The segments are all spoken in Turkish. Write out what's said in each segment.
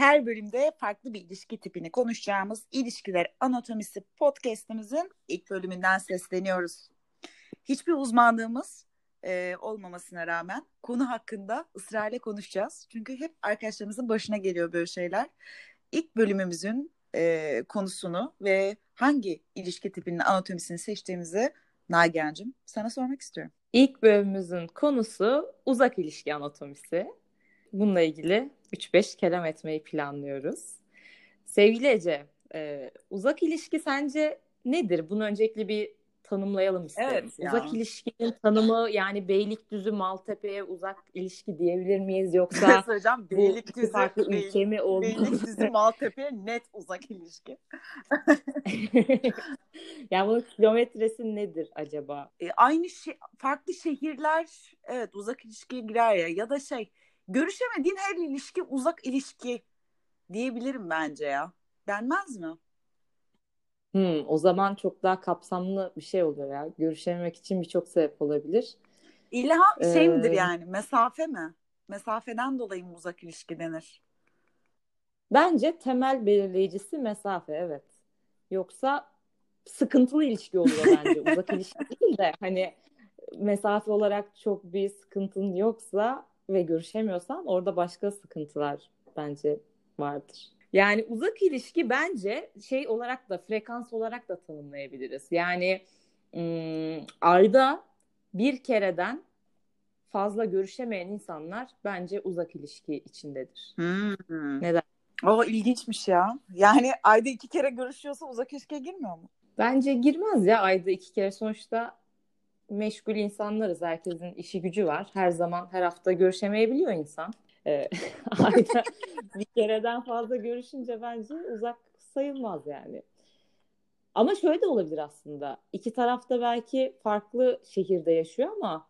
Her bölümde farklı bir ilişki tipini konuşacağımız İlişkiler Anatomisi podcast'imizin ilk bölümünden sesleniyoruz. Hiçbir uzmanlığımız e, olmamasına rağmen konu hakkında ısrarla konuşacağız. Çünkü hep arkadaşlarımızın başına geliyor böyle şeyler. İlk bölümümüzün e, konusunu ve hangi ilişki tipinin anatomisini seçtiğimizi Nagihan'cığım sana sormak istiyorum. İlk bölümümüzün konusu uzak ilişki anatomisi. Bununla ilgili 3-5 kelam etmeyi planlıyoruz. Sevgili Ece, e, uzak ilişki sence nedir? Bunu öncelikle bir tanımlayalım isterim. Evet ya. Uzak ilişkinin tanımı yani Beylikdüzü Maltepe'ye uzak ilişki diyebilir miyiz yoksa söyleyeceğim Beylikdüzü farklı Bey, ülke mi oldu? Beylikdüzü Maltepe'ye net uzak ilişki. yani bunun kilometresi nedir acaba? E, aynı şey farklı şehirler evet uzak ilişkiye girer ya ya da şey görüşemediğin her ilişki uzak ilişki diyebilirim bence ya. Denmez mi? Hmm, o zaman çok daha kapsamlı bir şey oluyor ya. Görüşememek için birçok sebep olabilir. İlham ee... şey midir yani? Mesafe mi? Mesafeden dolayı mı uzak ilişki denir? Bence temel belirleyicisi mesafe evet. Yoksa sıkıntılı ilişki oluyor bence. uzak ilişki değil de hani mesafe olarak çok bir sıkıntın yoksa ve görüşemiyorsan orada başka sıkıntılar bence vardır. Yani uzak ilişki bence şey olarak da frekans olarak da tanımlayabiliriz. Yani ım, ayda bir kereden fazla görüşemeyen insanlar bence uzak ilişki içindedir. Hmm. Neden? O ilginçmiş ya. Yani ayda iki kere görüşüyorsa uzak ilişkiye girmiyor mu? Bence girmez ya ayda iki kere. Sonuçta meşgul insanlarız. Herkesin işi gücü var. Her zaman her hafta görüşemeyebiliyor insan. Ee, ayda bir kereden fazla görüşünce bence uzak sayılmaz yani. Ama şöyle de olabilir aslında. İki tarafta belki farklı şehirde yaşıyor ama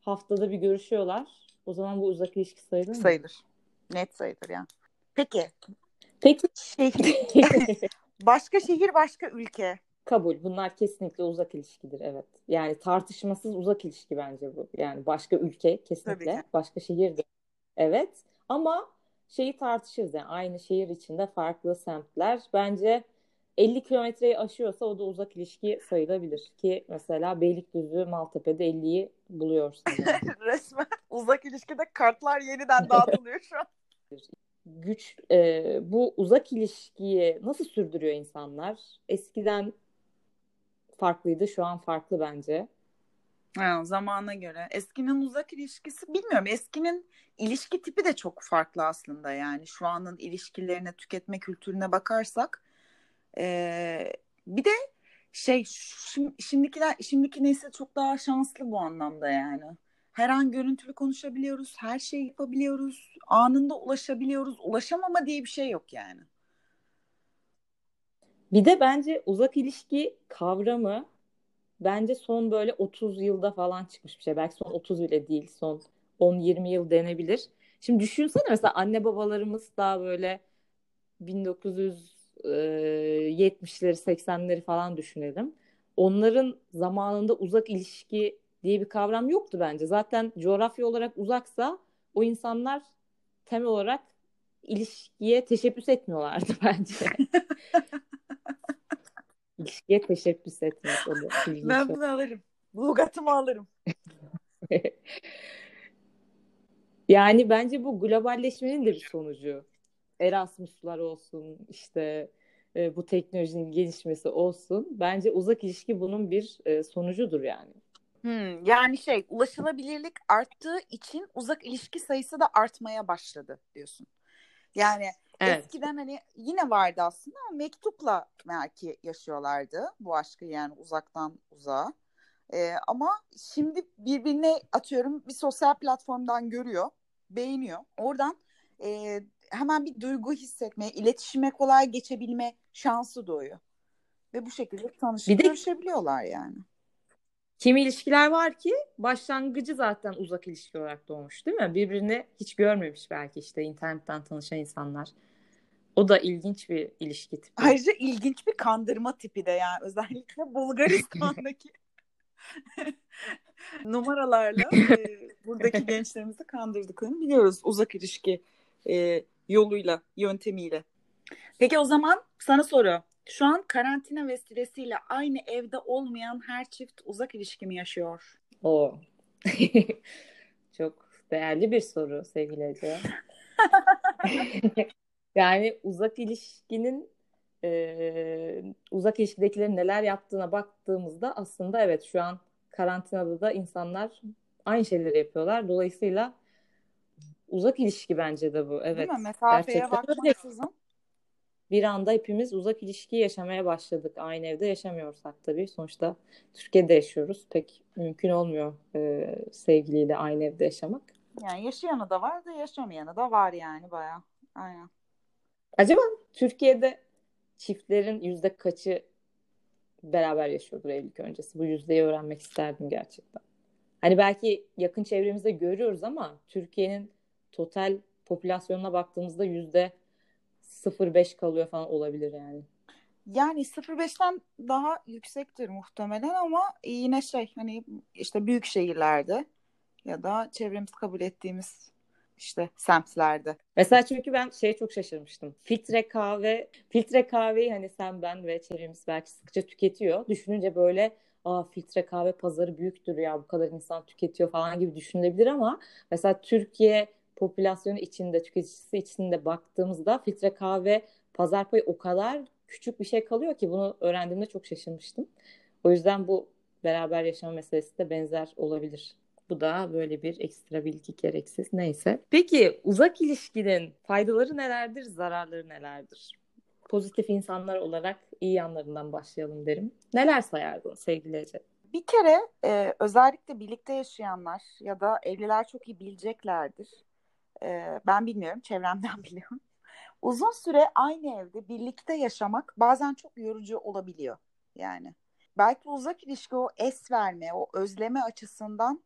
haftada bir görüşüyorlar. O zaman bu uzak ilişki sayılır mı? Sayılır. Net sayılır ya. Peki. Peki. Şehir. başka şehir, başka ülke. Kabul. Bunlar kesinlikle uzak ilişkidir. Evet. Yani tartışmasız uzak ilişki bence bu. Yani başka ülke kesinlikle. Başka şehir de. Evet. Ama şeyi tartışırız yani aynı şehir içinde farklı semtler. Bence 50 kilometreyi aşıyorsa o da uzak ilişki sayılabilir. Ki mesela Beylikdüzü, Maltepe'de 50'yi buluyorsun. Yani. Resmen uzak ilişkide kartlar yeniden dağıtılıyor şu an. Güç e, bu uzak ilişkiyi nasıl sürdürüyor insanlar? Eskiden farklıydı, şu an farklı bence. Ha, zamana göre. Eskinin uzak ilişkisi bilmiyorum. Eskinin ilişki tipi de çok farklı aslında yani. Şu anın ilişkilerine, tüketme kültürüne bakarsak. Ee, bir de şey şimdikiler şimdiki nesil çok daha şanslı bu anlamda yani. Her an görüntülü konuşabiliyoruz, her şeyi yapabiliyoruz, anında ulaşabiliyoruz. Ulaşamama diye bir şey yok yani. Bir de bence uzak ilişki kavramı bence son böyle 30 yılda falan çıkmış bir şey. Belki son 30 bile değil, son 10-20 yıl denebilir. Şimdi düşünsene mesela anne babalarımız daha böyle 1970'leri 80'leri falan düşünelim. Onların zamanında uzak ilişki diye bir kavram yoktu bence. Zaten coğrafya olarak uzaksa o insanlar temel olarak ilişkiye teşebbüs etmiyorlardı bence. İlişkiye teşebbüs etmek. O da ben bunu alırım. Lugatımı alırım. yani bence bu globalleşmenin de bir sonucu. Erasmus'lar olsun işte e, bu teknolojinin gelişmesi olsun. Bence uzak ilişki bunun bir e, sonucudur yani. Hmm, yani şey ulaşılabilirlik arttığı için uzak ilişki sayısı da artmaya başladı diyorsun. Yani Evet. Eskiden hani yine vardı aslında ama mektupla belki yaşıyorlardı bu aşkı yani uzaktan uzağa. Ee, ama şimdi birbirine atıyorum bir sosyal platformdan görüyor, beğeniyor. Oradan e, hemen bir duygu hissetme, iletişime kolay geçebilme şansı doğuyor. Ve bu şekilde tanışıp bir de, görüşebiliyorlar yani. Kimi ilişkiler var ki başlangıcı zaten uzak ilişki olarak doğmuş değil mi? Birbirini hiç görmemiş belki işte internetten tanışan insanlar. O da ilginç bir ilişki tipi. Ayrıca ilginç bir kandırma tipi de yani özellikle Bulgaristan'daki numaralarla e, buradaki gençlerimizi kandırdıklarını biliyoruz. Uzak ilişki e, yoluyla, yöntemiyle. Peki o zaman sana soru. Şu an karantina vesilesiyle aynı evde olmayan her çift uzak ilişki mi yaşıyor? O. Çok değerli bir soru sevgili Ece. Yani uzak ilişkinin e, uzak ilişkidekilerin neler yaptığına baktığımızda aslında evet şu an karantinada da insanlar aynı şeyleri yapıyorlar. Dolayısıyla uzak ilişki bence de bu. Evet. Değil mi? Mesafeye bakmaksızın. Bir anda hepimiz uzak ilişki yaşamaya başladık. Aynı evde yaşamıyorsak tabii. Sonuçta Türkiye'de yaşıyoruz. Pek mümkün olmuyor e, sevgiliyle aynı evde yaşamak. Yani yaşayanı da var da yaşamayanı da var yani bayağı. Aynen. Acaba Türkiye'de çiftlerin yüzde kaçı beraber yaşıyordur evlilik öncesi? Bu yüzdeyi öğrenmek isterdim gerçekten. Hani belki yakın çevremizde görüyoruz ama Türkiye'nin total popülasyonuna baktığımızda yüzde 0.5 kalıyor falan olabilir yani. Yani 0.5'ten daha yüksektir muhtemelen ama yine şey hani işte büyük şehirlerde ya da çevremiz kabul ettiğimiz işte semtlerde. Mesela çünkü ben şeye çok şaşırmıştım. Filtre kahve, filtre kahveyi hani sen ben ve çevremiz belki sıkça tüketiyor. Düşününce böyle aa filtre kahve pazarı büyüktür ya bu kadar insan tüketiyor falan gibi düşünülebilir ama mesela Türkiye popülasyonu içinde, tüketicisi içinde baktığımızda filtre kahve pazar payı o kadar küçük bir şey kalıyor ki bunu öğrendiğimde çok şaşırmıştım. O yüzden bu beraber yaşama meselesi de benzer olabilir. Bu da böyle bir ekstra bilgi gereksiz. Neyse. Peki uzak ilişkinin faydaları nelerdir, zararları nelerdir? Pozitif insanlar olarak iyi yanlarından başlayalım derim. Neler sayardın sevgili Ece? Bir kere e, özellikle birlikte yaşayanlar ya da evliler çok iyi bileceklerdir. E, ben bilmiyorum, çevremden biliyorum. Uzun süre aynı evde birlikte yaşamak bazen çok yorucu olabiliyor. Yani belki uzak ilişki o es verme, o özleme açısından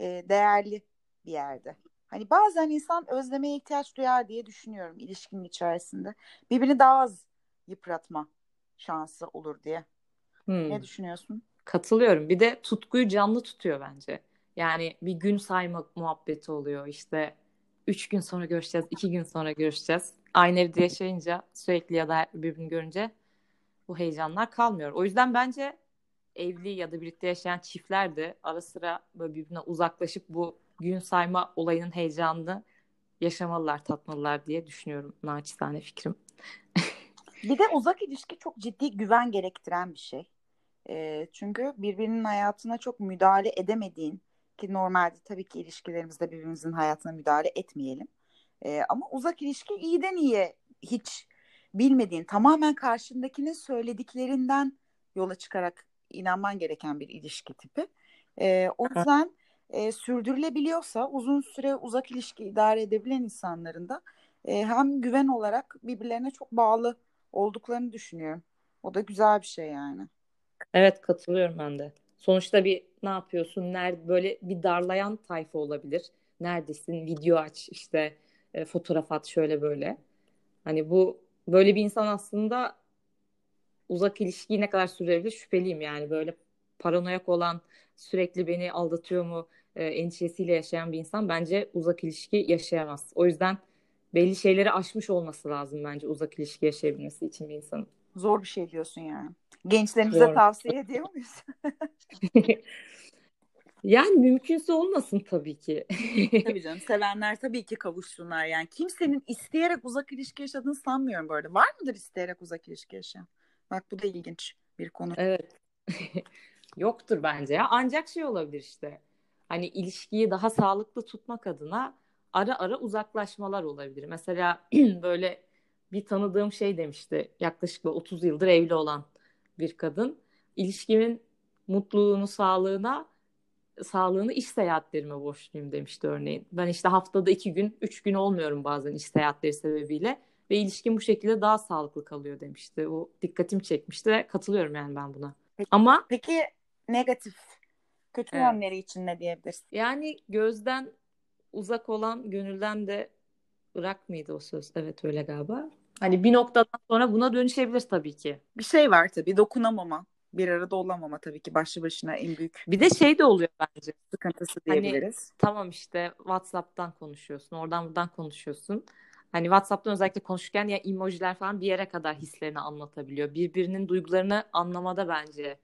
e, değerli bir yerde. Hani bazen insan özlemeye ihtiyaç duyar diye düşünüyorum ilişkinin içerisinde. Birbirini daha az yıpratma şansı olur diye. Hmm. Ne düşünüyorsun? Katılıyorum. Bir de tutkuyu canlı tutuyor bence. Yani bir gün saymak muhabbeti oluyor. İşte üç gün sonra görüşeceğiz, iki gün sonra görüşeceğiz. Aynı evde yaşayınca sürekli ya da birbirini görünce bu heyecanlar kalmıyor. O yüzden bence evli ya da birlikte yaşayan çiftler de ara sıra böyle birbirine uzaklaşıp bu gün sayma olayının heyecanını yaşamalılar, tatmalılar diye düşünüyorum. Naçizane fikrim. bir de uzak ilişki çok ciddi güven gerektiren bir şey. E, çünkü birbirinin hayatına çok müdahale edemediğin ki normalde tabii ki ilişkilerimizde birbirimizin hayatına müdahale etmeyelim. E, ama uzak ilişki iyiden iyiye hiç bilmediğin, tamamen karşındakinin söylediklerinden yola çıkarak inanman gereken bir ilişki tipi. E, o yüzden e, sürdürülebiliyorsa uzun süre uzak ilişki idare edebilen insanların da e, hem güven olarak birbirlerine çok bağlı olduklarını düşünüyorum. O da güzel bir şey yani. Evet katılıyorum ben de. Sonuçta bir ne yapıyorsun? Nerede böyle bir darlayan tayfa olabilir. Neredesin? Video aç işte e, fotoğraf at şöyle böyle. Hani bu böyle bir insan aslında uzak ilişkiyi ne kadar sürebilir şüpheliyim yani böyle paranoyak olan sürekli beni aldatıyor mu e, endişesiyle yaşayan bir insan bence uzak ilişki yaşayamaz. O yüzden belli şeyleri aşmış olması lazım bence uzak ilişki yaşayabilmesi için bir insanın. Zor bir şey diyorsun yani. Gençlerimize Zor. tavsiye ediyor muyuz? yani mümkünse olmasın tabii ki. tabii canım. Sevenler tabii ki kavuşsunlar. Yani kimsenin isteyerek uzak ilişki yaşadığını sanmıyorum arada. Var mıdır isteyerek uzak ilişki yaşayan? Bak bu da ilginç bir konu. Evet. Yoktur bence ya. Ancak şey olabilir işte. Hani ilişkiyi daha sağlıklı tutmak adına ara ara uzaklaşmalar olabilir. Mesela böyle bir tanıdığım şey demişti. Yaklaşık 30 yıldır evli olan bir kadın. İlişkimin mutluluğunu, sağlığına sağlığını iş seyahatlerime borçluyum demişti örneğin. Ben işte haftada iki gün, üç gün olmuyorum bazen iş seyahatleri sebebiyle ve ilişkin bu şekilde daha sağlıklı kalıyor demişti. O dikkatim çekmişti ve katılıyorum yani ben buna. Peki, Ama peki negatif kötü evet. yönleri için ne diyebilirsin? Yani gözden uzak olan gönülden de ırak mıydı o söz? Evet öyle galiba. Hani bir noktadan sonra buna dönüşebilir tabii ki. Bir şey var tabii dokunamama. Bir arada olamama tabii ki başlı başına en büyük. Bir de şey de oluyor bence. Sıkıntısı hani diyebiliriz. Hani, tamam işte WhatsApp'tan konuşuyorsun. Oradan buradan konuşuyorsun. Hani WhatsApp'tan özellikle konuşurken ya emojiler falan bir yere kadar hislerini anlatabiliyor. Birbirinin duygularını anlamada bence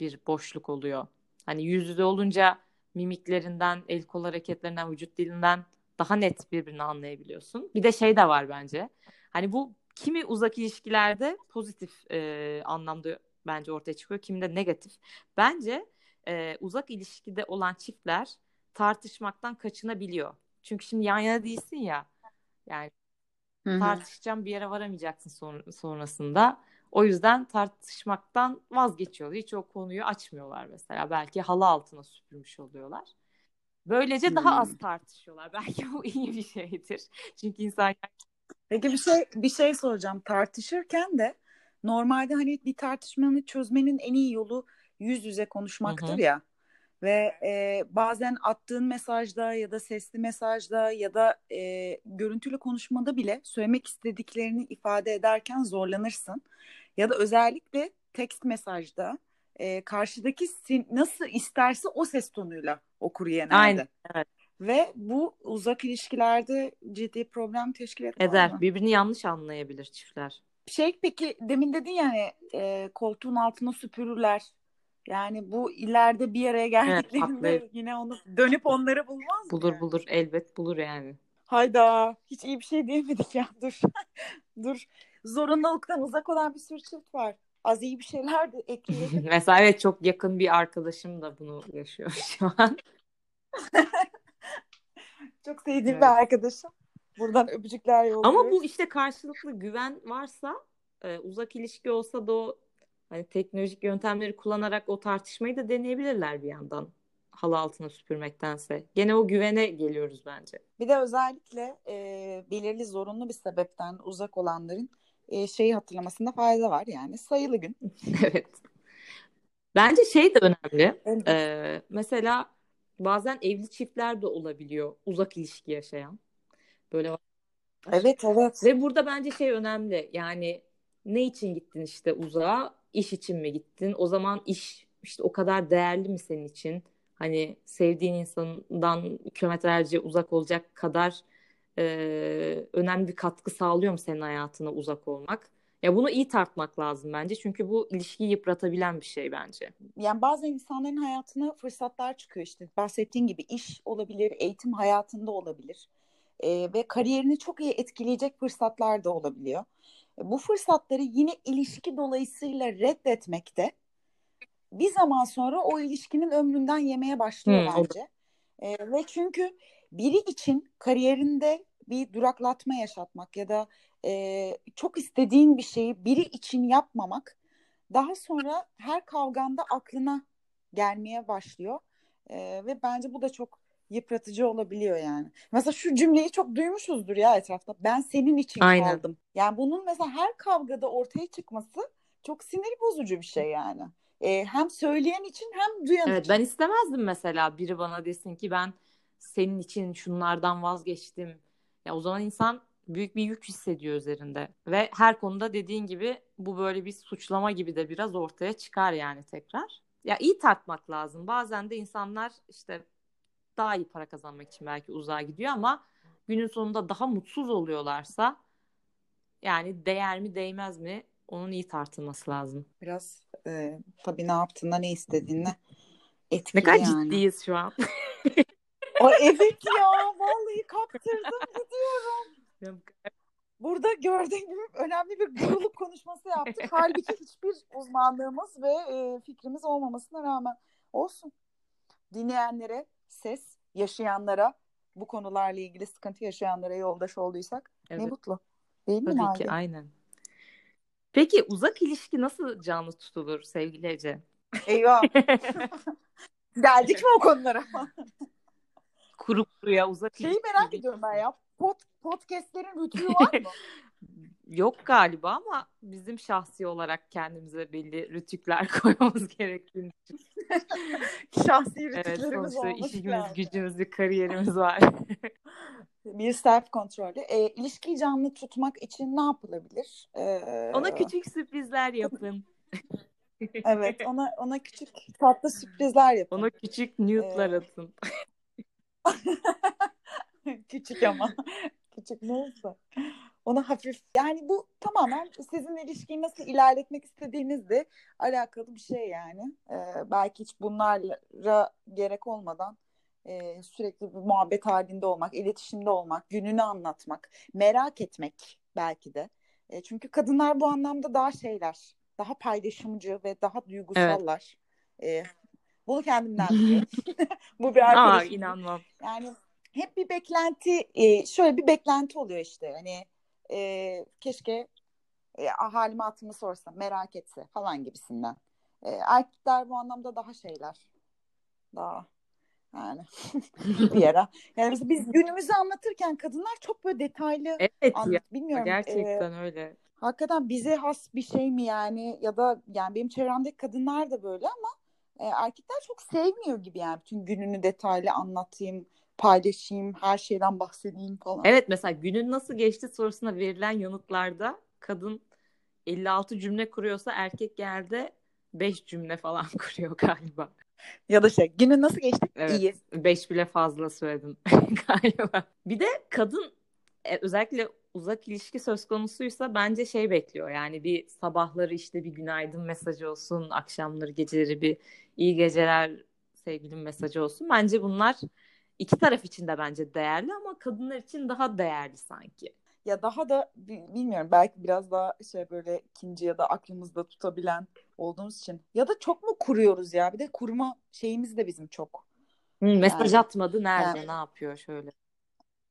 bir boşluk oluyor. Hani yüz yüze olunca mimiklerinden, el kol hareketlerinden, vücut dilinden daha net birbirini anlayabiliyorsun. Bir de şey de var bence. Hani bu kimi uzak ilişkilerde pozitif e, anlamda bence ortaya çıkıyor, kimi de negatif. Bence e, uzak ilişkide olan çiftler tartışmaktan kaçınabiliyor. Çünkü şimdi yan yana değilsin ya. Yani Hı-hı. tartışacağım bir yere varamayacaksın son, sonrasında. O yüzden tartışmaktan vazgeçiyorlar. Hiç o konuyu açmıyorlar mesela. Belki halı altına süpürmüş oluyorlar. Böylece hmm. daha az tartışıyorlar. Belki bu iyi bir şeydir. Çünkü insan Peki bir şey bir şey soracağım. Tartışırken de normalde hani bir tartışmanı çözmenin en iyi yolu yüz yüze konuşmaktır Hı-hı. ya. Ve e, bazen attığın mesajda ya da sesli mesajda ya da e, görüntülü konuşmada bile söylemek istediklerini ifade ederken zorlanırsın. Ya da özellikle text mesajda e, karşıdaki sin- nasıl isterse o ses tonuyla okur genelde. Aynen. Evet. Ve bu uzak ilişkilerde ciddi problem teşkil etmez Eder. Mı? Birbirini yanlış anlayabilir çiftler. Şey peki demin dedin yani e, koltuğun altına süpürürler. Yani bu ileride bir araya geldiklerinde evet, yine onu dönüp onları bulmaz mı? Bulur yani? bulur elbet bulur yani. Hayda hiç iyi bir şey diyemedik ya dur. dur. Zorunluluktan uzak olan bir sürü çift var. Az iyi bir şeyler de ekleyelim. Mesela evet çok yakın bir arkadaşım da bunu yaşıyor şu an. çok sevdiğim evet. bir arkadaşım. Buradan öpücükler yolluyoruz. Ama bu işte karşılıklı güven varsa e, uzak ilişki olsa da o hani teknolojik yöntemleri kullanarak o tartışmayı da deneyebilirler bir yandan halı altına süpürmektense. Gene o güvene geliyoruz bence. Bir de özellikle e, belirli zorunlu bir sebepten uzak olanların e, şeyi hatırlamasında fayda var yani sayılı gün. evet. Bence şey de önemli. Evet. Ee, mesela bazen evli çiftler de olabiliyor uzak ilişki yaşayan. Böyle Evet evet. Ve burada bence şey önemli. Yani ne için gittin işte uzağa? İş için mi gittin? O zaman iş işte o kadar değerli mi senin için? Hani sevdiğin insandan kilometrelerce uzak olacak kadar e, önemli bir katkı sağlıyor mu senin hayatına uzak olmak? Ya bunu iyi tartmak lazım bence. Çünkü bu ilişkiyi yıpratabilen bir şey bence. Yani bazen insanların hayatına fırsatlar çıkıyor işte. Bahsettiğin gibi iş olabilir, eğitim hayatında olabilir. E, ve kariyerini çok iyi etkileyecek fırsatlar da olabiliyor. E, bu fırsatları yine ilişki dolayısıyla reddetmekte bir zaman sonra o ilişkinin ömründen yemeye başlıyor hmm, bence. E, ve çünkü biri için kariyerinde bir duraklatma yaşatmak ya da e, çok istediğin bir şeyi biri için yapmamak daha sonra her kavganda aklına gelmeye başlıyor. E, ve bence bu da çok yıpratıcı olabiliyor yani. Mesela şu cümleyi çok duymuşuzdur ya etrafta. Ben senin için Aynen. kaldım. Yani bunun mesela her kavgada ortaya çıkması çok sinir bozucu bir şey yani. Ee, hem söyleyen için hem duyan evet, için. Ben istemezdim mesela biri bana desin ki ben senin için şunlardan vazgeçtim. Ya o zaman insan büyük bir yük hissediyor üzerinde ve her konuda dediğin gibi bu böyle bir suçlama gibi de biraz ortaya çıkar yani tekrar. Ya iyi tartmak lazım. Bazen de insanlar işte daha iyi para kazanmak için belki uzağa gidiyor ama günün sonunda daha mutsuz oluyorlarsa yani değer mi değmez mi onun iyi tartılması lazım. Biraz e, tabii ne yaptığında ne istediğine etkili Ne kadar yani. ciddiyiz şu an. o evet ya vallahi kaptırdım gidiyorum. Burada gördüğün gibi önemli bir guruluk konuşması yaptık. Halbuki hiçbir uzmanlığımız ve e, fikrimiz olmamasına rağmen olsun. Dinleyenlere ses, yaşayanlara bu konularla ilgili sıkıntı yaşayanlara yoldaş olduysak evet. ne mutlu. Değil mi Tabii ki aynen. Peki uzak ilişki nasıl canlı tutulur sevgili Ece? Eyvah. Geldik mi o konulara? Kuru kuruya uzak Şeyi ilişki. merak ediyorum ben ya. Pod, podcastlerin rütüğü var mı? Yok galiba ama bizim şahsi olarak kendimize belli rütükler koymamız gerektiğini Şahsi rütüklerimiz evet, işimiz, yani. gücümüz, bir kariyerimiz var. bir self kontrolü. E, ilişkiyi canlı tutmak için ne yapılabilir? E, ona küçük sürprizler yapın. evet, ona ona küçük tatlı sürprizler yapın. Ona küçük nude'lar ee... atın. küçük ama küçük neyse. Ona hafif yani bu tamamen sizin ilişkiyi nasıl ilerletmek istediğinizle alakalı bir şey yani. Ee, belki hiç bunlara gerek olmadan e, sürekli bir muhabbet halinde olmak, iletişimde olmak, gününü anlatmak, merak etmek belki de. E, çünkü kadınlar bu anlamda daha şeyler, daha paylaşımcı ve daha duygusallar. Evet. E, bunu kendimden biliyorum. bu bir arkadaşım. Aa, inanmam. Yani hep bir beklenti, e, şöyle bir beklenti oluyor işte. Hani e, keşke e, halime hatırını sorsa, merak etse falan gibisinden. E, erkekler bu anlamda daha şeyler. Daha yani bir yere. Yani mesela biz günümüzü anlatırken kadınlar çok böyle detaylı evet anlat. Ya, Bilmiyorum. Gerçekten e, öyle. Hakikaten bize has bir şey mi yani ya da yani benim çevremdeki kadınlar da böyle ama e, erkekler çok sevmiyor gibi yani bütün gününü detaylı anlatayım, paylaşayım, her şeyden bahsedeyim falan. Evet mesela günün nasıl geçti sorusuna verilen yanıtlarda kadın 56 cümle kuruyorsa erkek genelde 5 cümle falan kuruyor galiba. Ya da şey günün nasıl geçti? Evet, İyi. 5 bile fazla söyledim galiba. Bir de kadın e, özellikle uzak ilişki söz konusuysa bence şey bekliyor. Yani bir sabahları işte bir günaydın mesajı olsun, akşamları geceleri bir iyi geceler sevgilim mesajı olsun. Bence bunlar iki taraf için de bence değerli ama kadınlar için daha değerli sanki. Ya daha da bilmiyorum belki biraz daha şey böyle ikinci ya da aklımızda tutabilen olduğumuz için. Ya da çok mu kuruyoruz ya? Bir de kurma şeyimiz de bizim çok. Hı, mesaj yani, atmadı nerede yani. ne yapıyor şöyle.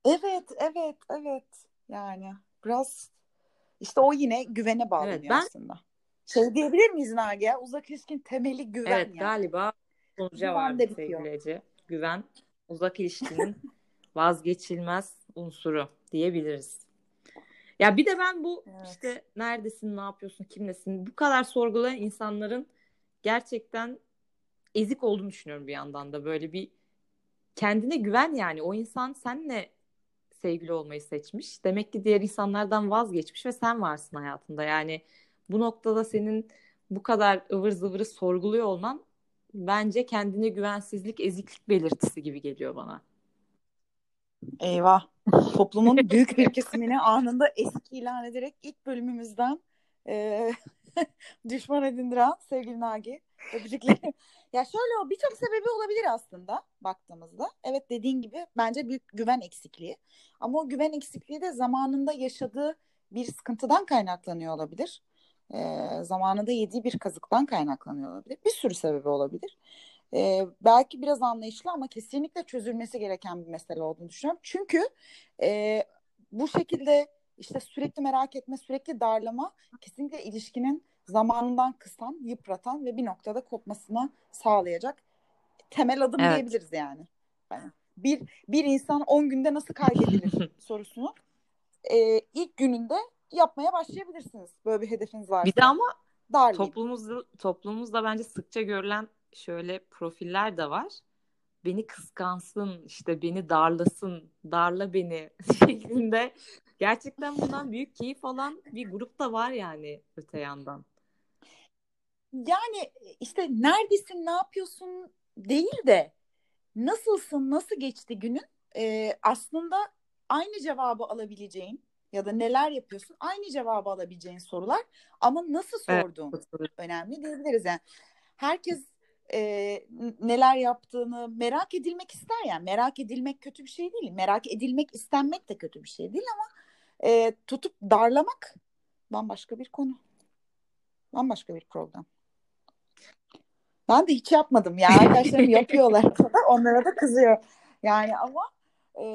Evet evet evet yani biraz işte o yine güvene bağlanıyor evet, ben... aslında. Şey diyebilir miyiz Nagiye? Uzak ilişkin temeli güven evet, yani. galiba sonuca var sevgili Ece. Güven uzak ilişkinin vazgeçilmez unsuru diyebiliriz. Ya bir de ben bu evet. işte neredesin, ne yapıyorsun, kimlesin bu kadar sorgulayan insanların gerçekten ezik olduğunu düşünüyorum bir yandan da böyle bir kendine güven yani o insan senle sevgili olmayı seçmiş. Demek ki diğer insanlardan vazgeçmiş ve sen varsın hayatında. Yani bu noktada senin bu kadar ıvır zıvırı sorguluyor olman bence kendine güvensizlik, eziklik belirtisi gibi geliyor bana. Eyvah. Toplumun büyük bir kesimini anında eski ilan ederek ilk bölümümüzden e, düşman edindiren sevgili Nagi. Öpücüklerim. ya şöyle o birçok sebebi olabilir aslında baktığımızda. Evet dediğin gibi bence büyük güven eksikliği. Ama o güven eksikliği de zamanında yaşadığı bir sıkıntıdan kaynaklanıyor olabilir. Ee, zamanında yediği bir kazıktan kaynaklanıyor olabilir. Bir sürü sebebi olabilir. Ee, belki biraz anlayışlı ama kesinlikle çözülmesi gereken bir mesele olduğunu düşünüyorum. Çünkü e, bu şekilde işte sürekli merak etme, sürekli darlama kesinlikle ilişkinin zamanından kısan, yıpratan ve bir noktada kopmasına sağlayacak temel adım evet. diyebiliriz yani. yani. Bir bir insan 10 günde nasıl kaybedilir sorusunu e, ilk gününde yapmaya başlayabilirsiniz. Böyle bir hedefiniz varsa. Bir de ama Darlayın. toplumumuzda toplumumuzda bence sıkça görülen şöyle profiller de var. Beni kıskansın, işte beni darlasın, darla beni şeklinde gerçekten bundan büyük keyif alan bir grup da var yani öte yandan. Yani işte neredesin, ne yapıyorsun değil de nasılsın, nasıl geçti günün? Ee, aslında aynı cevabı alabileceğin ya da neler yapıyorsun aynı cevabı alabileceğin sorular ama nasıl sorduğun evet. önemli diyebiliriz yani. Herkes e, neler yaptığını merak edilmek ister yani merak edilmek kötü bir şey değil merak edilmek istenmek de kötü bir şey değil ama e, tutup darlamak bambaşka bir konu bambaşka bir program. Ben de hiç yapmadım ya. Arkadaşlarım yapıyorlar. Onlara da kızıyor. Yani ama e,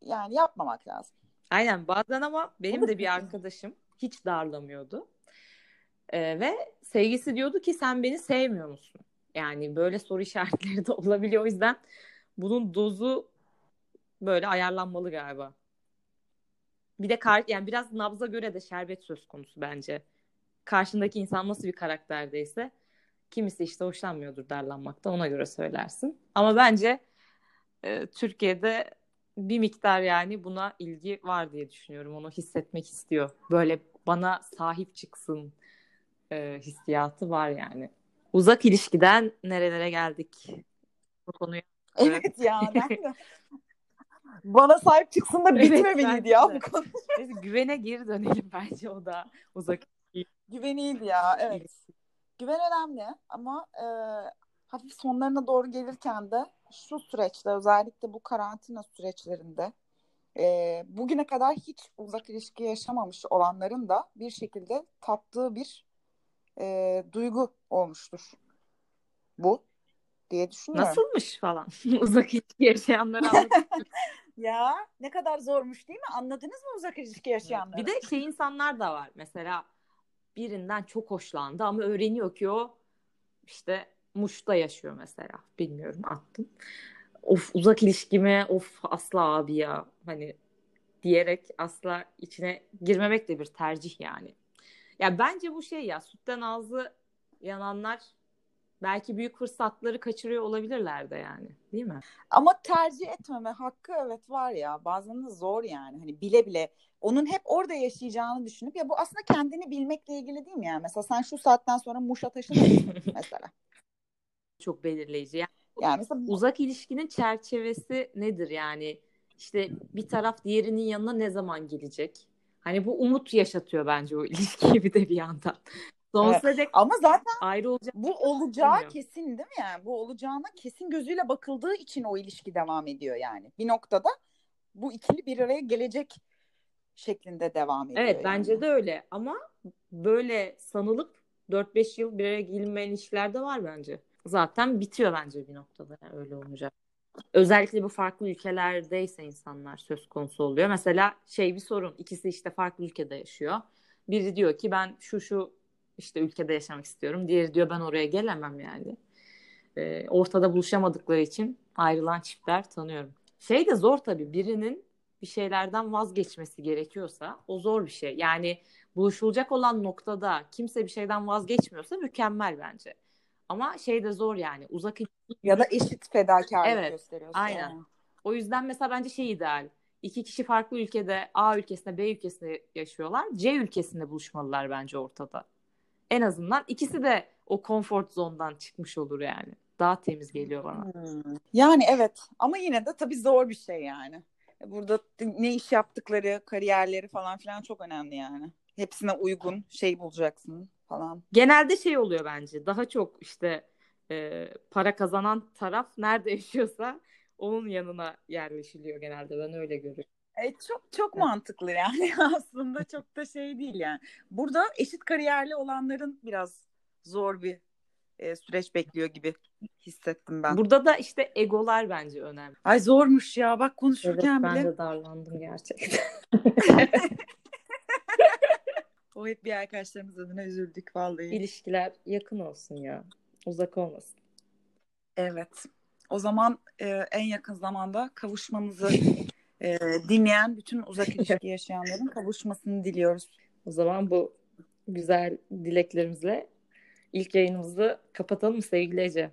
yani yapmamak lazım. Aynen bazen ama benim de bir arkadaşım hiç darlamıyordu. Ee, ve sevgisi diyordu ki sen beni sevmiyor musun? Yani böyle soru işaretleri de olabiliyor. O yüzden bunun dozu böyle ayarlanmalı galiba. Bir de kar yani biraz nabza göre de şerbet söz konusu bence. Karşındaki insan nasıl bir karakterdeyse kimisi işte hoşlanmıyordur darlanmakta ona göre söylersin. Ama bence e, Türkiye'de bir miktar yani buna ilgi var diye düşünüyorum. Onu hissetmek istiyor. Böyle bana sahip çıksın e, hissiyatı var yani. Uzak ilişkiden nerelere geldik? Bu konuyu. Evet ya ben de. Bana sahip çıksın da bitmemeliydi evet, ya bu konu. Neyse, güvene geri dönelim bence o da uzak. Güveniydi ya evet. Güven önemli ama e, hafif sonlarına doğru gelirken de şu süreçte özellikle bu karantina süreçlerinde e, bugüne kadar hiç uzak ilişki yaşamamış olanların da bir şekilde tattığı bir e, duygu olmuştur. Bu diye düşünüyorum. Nasılmış falan uzak ilişki yaşayanları Ya ne kadar zormuş değil mi? Anladınız mı uzak ilişki yaşayanları? Bir de şey insanlar da var. Mesela birinden çok hoşlandı ama öğreniyor ki o işte Muş'ta yaşıyor mesela. Bilmiyorum attım. Of uzak ilişkime of asla abi ya hani diyerek asla içine girmemek de bir tercih yani. Ya bence bu şey ya sütten ağzı yananlar belki büyük fırsatları kaçırıyor olabilirler de yani değil mi? Ama tercih etmeme hakkı evet var ya bazen de zor yani hani bile bile onun hep orada yaşayacağını düşünüp ya bu aslında kendini bilmekle ilgili değil mi yani mesela sen şu saatten sonra Muş'a taşınırsın mesela. Çok belirleyici yani. Yani mesela uzak ilişkinin çerçevesi nedir yani? İşte bir taraf diğerinin yanına ne zaman gelecek? Hani bu umut yaşatıyor bence o ilişkiyi bir de bir yandan. Sonsuza dek ama zaten ayrı olacak. Bu olacağı bilmiyorum. kesin değil mi yani? Bu olacağına kesin gözüyle bakıldığı için o ilişki devam ediyor yani. Bir noktada bu ikili bir araya gelecek şeklinde devam ediyor. Evet yani. bence de öyle ama böyle sanılıp 4-5 yıl bir araya gelinmeyen ilişkiler de var bence. Zaten bitiyor bence bir noktada yani öyle olacak. Özellikle bu farklı ülkelerdeyse insanlar söz konusu oluyor. Mesela şey bir sorun. ikisi işte farklı ülkede yaşıyor. Biri diyor ki ben şu şu işte ülkede yaşamak istiyorum. Diğeri diyor ben oraya gelemem yani. E, ortada buluşamadıkları için ayrılan çiftler tanıyorum. Şey de zor tabii birinin bir şeylerden vazgeçmesi gerekiyorsa o zor bir şey. Yani buluşulacak olan noktada kimse bir şeyden vazgeçmiyorsa mükemmel bence. Ama şey de zor yani uzak ya da eşit fedakarlık evet, gösteriyorsa. Aynen. Yani. O yüzden mesela bence şey ideal. İki kişi farklı ülkede A ülkesinde B ülkesinde yaşıyorlar. C ülkesinde buluşmalılar bence ortada en azından ikisi de o comfort zondan çıkmış olur yani. Daha temiz geliyor bana. Hmm. Yani evet ama yine de tabii zor bir şey yani. Burada ne iş yaptıkları, kariyerleri falan filan çok önemli yani. Hepsine uygun şey bulacaksın falan. Genelde şey oluyor bence. Daha çok işte e, para kazanan taraf nerede yaşıyorsa onun yanına yerleşiliyor genelde. Ben öyle görüyorum. E, çok çok evet. mantıklı yani aslında çok da şey değil yani. Burada eşit kariyerli olanların biraz zor bir e, süreç bekliyor gibi hissettim ben. Burada da işte egolar bence önemli. Ay zormuş ya bak konuşurken evet, bile. ben de darlandım gerçekten. o hep bir arkadaşlarımız adına üzüldük vallahi. İlişkiler yakın olsun ya. Uzak olmasın. Evet. O zaman e, en yakın zamanda kavuşmanızı e, dinleyen bütün uzak ilişki yaşayanların kavuşmasını diliyoruz. O zaman bu güzel dileklerimizle ilk yayınımızı kapatalım sevgili Ece.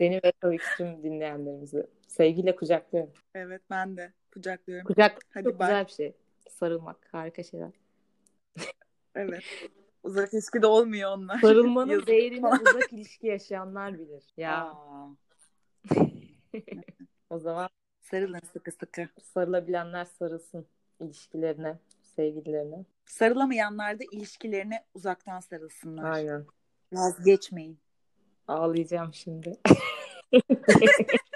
Beni ve tabii ki tüm dinleyenlerimizi sevgiyle kucaklıyorum. Evet ben de kucaklıyorum. Kucak Hadi çok bye. güzel bir şey. Sarılmak harika şeyler. Evet. Uzak ilişki de olmuyor onlar. Sarılmanın değerini uzak ilişki yaşayanlar bilir. Ya. o zaman Sarılın sıkı sıkı. Sarılabilenler sarılsın ilişkilerine, sevgililerine. Sarılamayanlar da ilişkilerine uzaktan sarılsınlar. Aynen. Vazgeçmeyin. Ağlayacağım şimdi.